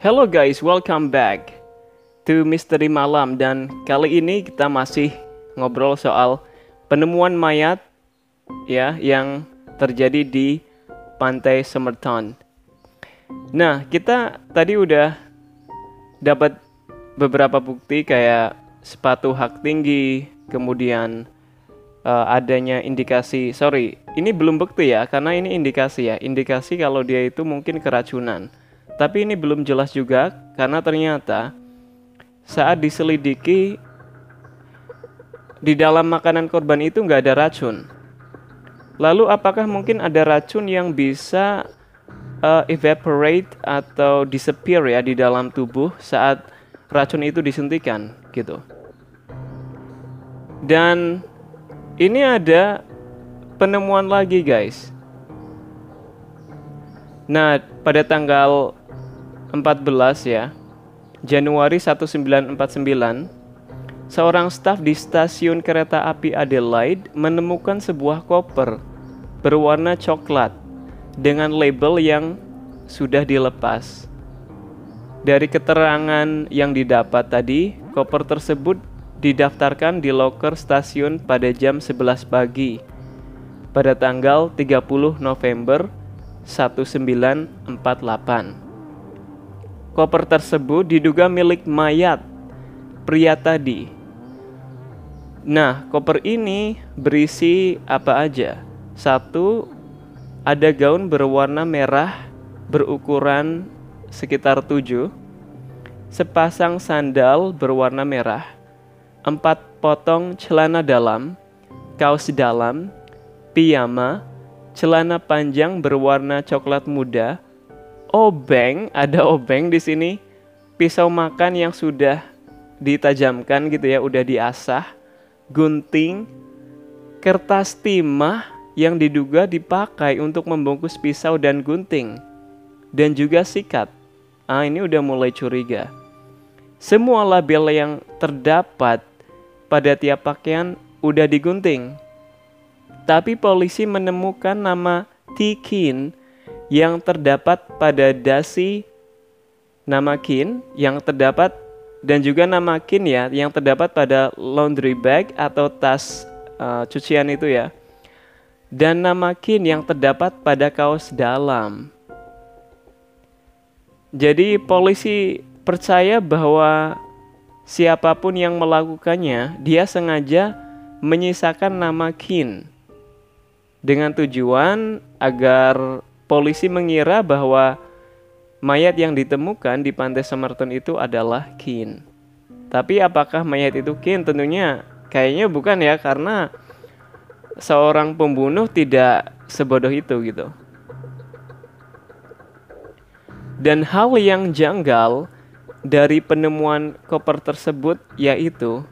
Hello guys, welcome back to Misteri Malam dan kali ini kita masih ngobrol soal penemuan mayat ya yang terjadi di Pantai Semerton. Nah, kita tadi udah dapat beberapa bukti kayak sepatu hak tinggi, kemudian uh, adanya indikasi, sorry, ini belum bukti ya, karena ini indikasi ya, indikasi kalau dia itu mungkin keracunan. Tapi ini belum jelas juga karena ternyata saat diselidiki di dalam makanan korban itu nggak ada racun. Lalu apakah mungkin ada racun yang bisa uh, evaporate atau disappear ya di dalam tubuh saat racun itu disuntikan gitu. Dan ini ada penemuan lagi guys. Nah, pada tanggal 14 ya, Januari 1949, seorang staf di stasiun kereta api Adelaide menemukan sebuah koper berwarna coklat dengan label yang sudah dilepas. Dari keterangan yang didapat tadi, koper tersebut didaftarkan di loker stasiun pada jam 11 pagi pada tanggal 30 November 1948. Koper tersebut diduga milik mayat pria tadi. Nah, koper ini berisi apa aja? Satu, ada gaun berwarna merah berukuran sekitar 7, sepasang sandal berwarna merah, empat potong celana dalam, kaos dalam, piyama, celana panjang berwarna coklat muda, obeng, ada obeng di sini, pisau makan yang sudah ditajamkan gitu ya, udah diasah, gunting, kertas timah yang diduga dipakai untuk membungkus pisau dan gunting, dan juga sikat. Ah, ini udah mulai curiga. Semua label yang terdapat pada tiap pakaian udah digunting. Tapi polisi menemukan nama Tikin yang terdapat pada dasi nama kin yang terdapat dan juga nama kin ya yang terdapat pada laundry bag atau tas uh, cucian itu ya dan nama kin yang terdapat pada kaos dalam. Jadi polisi percaya bahwa siapa pun yang melakukannya dia sengaja menyisakan nama kin dengan tujuan agar polisi mengira bahwa mayat yang ditemukan di pantai Semerton itu adalah Kin. Tapi apakah mayat itu Kin? Tentunya kayaknya bukan ya karena seorang pembunuh tidak sebodoh itu gitu. Dan hal yang janggal dari penemuan koper tersebut yaitu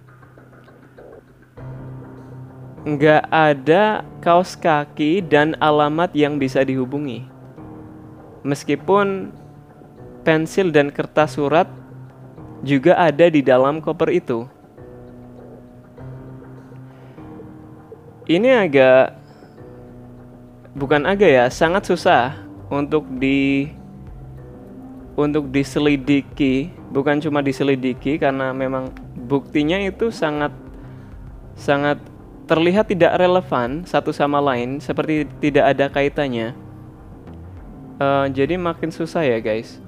nggak ada kaos kaki dan alamat yang bisa dihubungi. Meskipun pensil dan kertas surat juga ada di dalam koper itu. Ini agak bukan agak ya, sangat susah untuk di untuk diselidiki, bukan cuma diselidiki karena memang buktinya itu sangat sangat terlihat tidak relevan satu sama lain, seperti tidak ada kaitannya. Uh, jadi makin susah ya guys.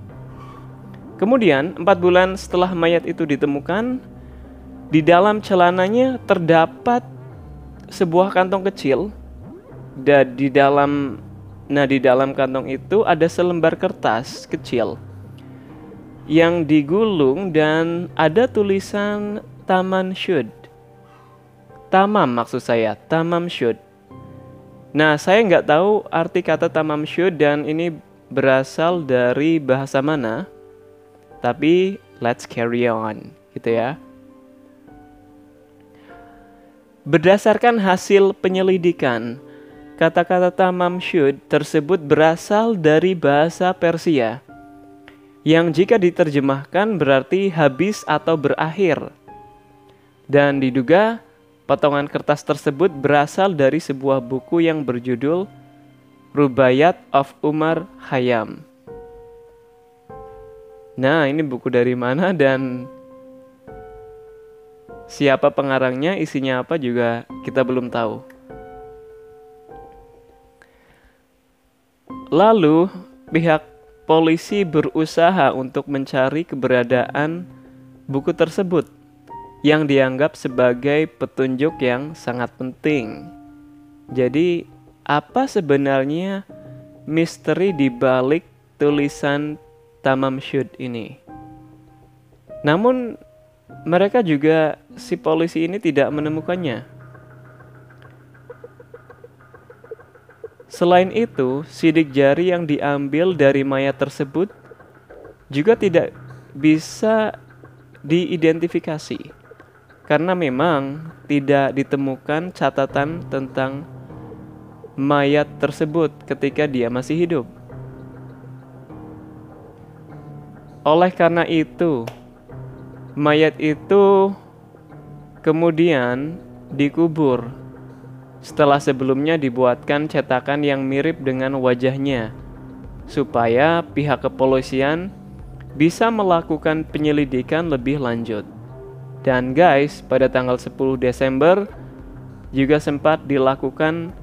Kemudian empat bulan setelah mayat itu ditemukan, di dalam celananya terdapat sebuah kantong kecil dan di dalam nah di dalam kantong itu ada selembar kertas kecil yang digulung dan ada tulisan Taman Syud. Tamam maksud saya, tamam should. Nah, saya nggak tahu arti kata tamam should dan ini berasal dari bahasa mana. Tapi let's carry on, gitu ya. Berdasarkan hasil penyelidikan, kata-kata tamam should tersebut berasal dari bahasa Persia yang jika diterjemahkan berarti habis atau berakhir. Dan diduga Potongan kertas tersebut berasal dari sebuah buku yang berjudul Rubayat of Umar Hayam. Nah, ini buku dari mana dan siapa pengarangnya, isinya apa juga kita belum tahu. Lalu, pihak polisi berusaha untuk mencari keberadaan buku tersebut yang dianggap sebagai petunjuk yang sangat penting. Jadi, apa sebenarnya misteri di balik tulisan Tamam Syud ini. Namun mereka juga si polisi ini tidak menemukannya. Selain itu, sidik jari yang diambil dari mayat tersebut juga tidak bisa diidentifikasi karena memang tidak ditemukan catatan tentang mayat tersebut ketika dia masih hidup. Oleh karena itu, mayat itu kemudian dikubur setelah sebelumnya dibuatkan cetakan yang mirip dengan wajahnya supaya pihak kepolisian bisa melakukan penyelidikan lebih lanjut. Dan guys, pada tanggal 10 Desember juga sempat dilakukan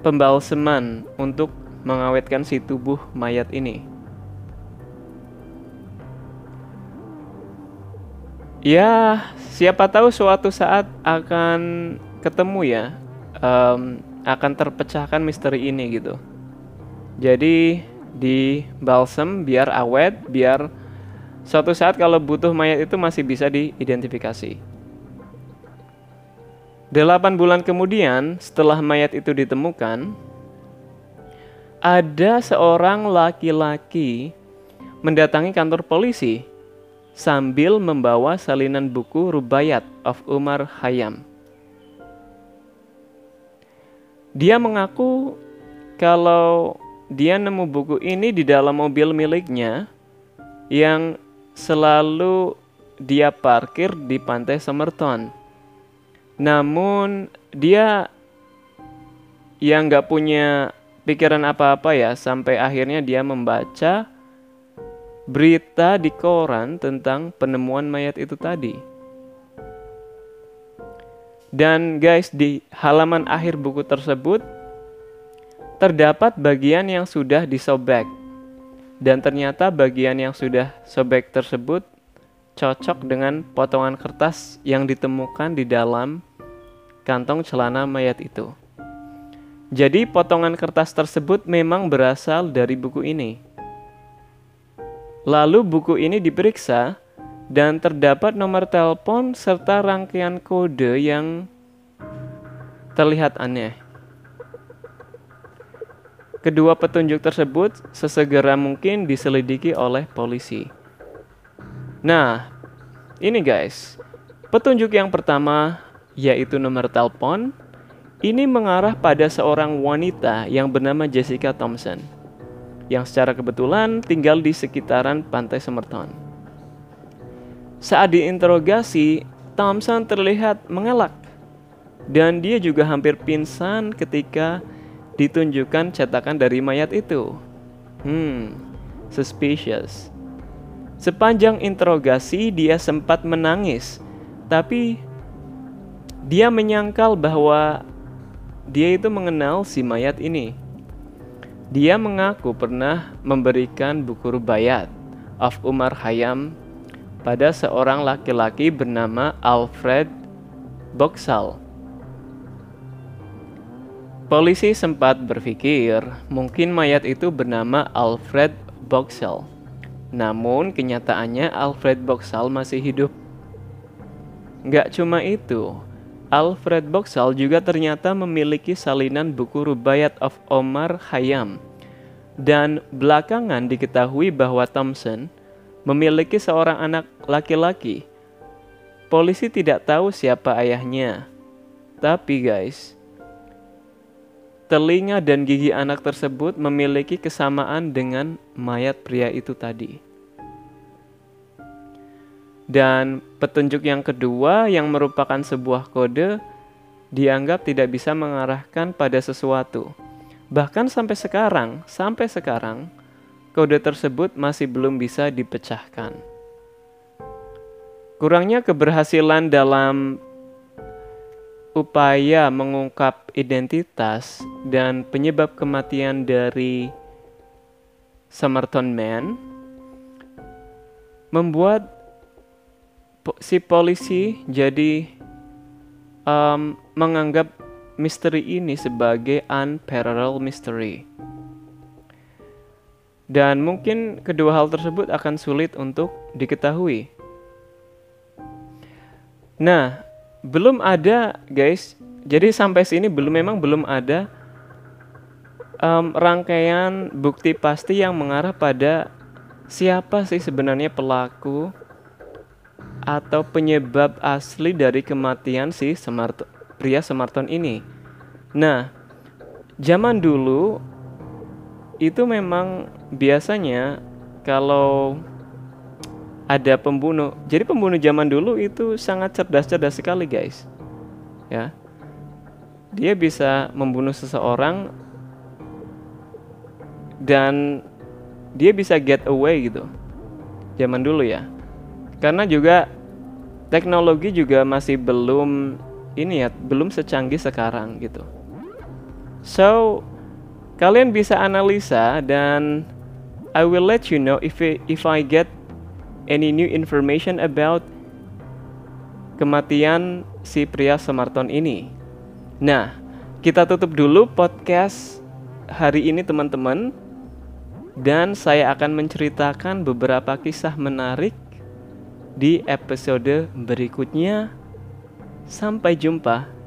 pembalseman untuk mengawetkan si tubuh mayat ini. Ya, siapa tahu suatu saat akan ketemu ya, um, akan terpecahkan misteri ini gitu. Jadi di balsam biar awet, biar suatu saat kalau butuh mayat itu masih bisa diidentifikasi. Delapan bulan kemudian, setelah mayat itu ditemukan, ada seorang laki-laki mendatangi kantor polisi sambil membawa salinan buku Rubayat of Umar Hayam. Dia mengaku kalau dia nemu buku ini di dalam mobil miliknya yang selalu dia parkir di pantai Semerton. Namun dia yang nggak punya pikiran apa-apa ya sampai akhirnya dia membaca berita di koran tentang penemuan mayat itu tadi. Dan guys, di halaman akhir buku tersebut terdapat bagian yang sudah disobek. Dan ternyata bagian yang sudah sobek tersebut cocok dengan potongan kertas yang ditemukan di dalam kantong celana mayat itu. Jadi potongan kertas tersebut memang berasal dari buku ini. Lalu buku ini diperiksa dan terdapat nomor telepon serta rangkaian kode yang terlihat aneh. Kedua petunjuk tersebut sesegera mungkin diselidiki oleh polisi. Nah, ini guys, petunjuk yang pertama yaitu nomor telepon ini mengarah pada seorang wanita yang bernama Jessica Thompson yang secara kebetulan tinggal di sekitaran pantai Semerton. Saat diinterogasi, Thompson terlihat mengelak dan dia juga hampir pingsan ketika ditunjukkan cetakan dari mayat itu. Hmm, suspicious. Sepanjang interogasi dia sempat menangis, tapi dia menyangkal bahwa dia itu mengenal si mayat ini. Dia mengaku pernah memberikan buku rubayat of Umar Hayam pada seorang laki-laki bernama Alfred Boxall. Polisi sempat berpikir mungkin mayat itu bernama Alfred Boxall. Namun kenyataannya Alfred Boxall masih hidup. Gak cuma itu, Alfred Boxall juga ternyata memiliki salinan buku Rubayat of Omar Hayam. Dan belakangan diketahui bahwa Thompson memiliki seorang anak laki-laki. Polisi tidak tahu siapa ayahnya. Tapi guys, telinga dan gigi anak tersebut memiliki kesamaan dengan mayat pria itu tadi. Dan petunjuk yang kedua yang merupakan sebuah kode dianggap tidak bisa mengarahkan pada sesuatu. Bahkan sampai sekarang, sampai sekarang kode tersebut masih belum bisa dipecahkan. Kurangnya keberhasilan dalam upaya mengungkap identitas dan penyebab kematian dari Somerton Man membuat si polisi jadi um, menganggap misteri ini sebagai unparalleled mystery. Dan mungkin kedua hal tersebut akan sulit untuk diketahui. Nah, belum ada guys. Jadi sampai sini belum memang belum ada um, rangkaian bukti pasti yang mengarah pada siapa sih sebenarnya pelaku atau penyebab asli dari kematian si Semart pria Semarton ini. Nah, zaman dulu itu memang biasanya kalau ada pembunuh. Jadi pembunuh zaman dulu itu sangat cerdas-cerdas sekali, guys. Ya. Dia bisa membunuh seseorang dan dia bisa get away gitu. Zaman dulu ya. Karena juga teknologi juga masih belum ini ya, belum secanggih sekarang gitu. So, kalian bisa analisa dan I will let you know if if I get any new information about kematian si pria Semarton ini. Nah, kita tutup dulu podcast hari ini teman-teman dan saya akan menceritakan beberapa kisah menarik di episode berikutnya. Sampai jumpa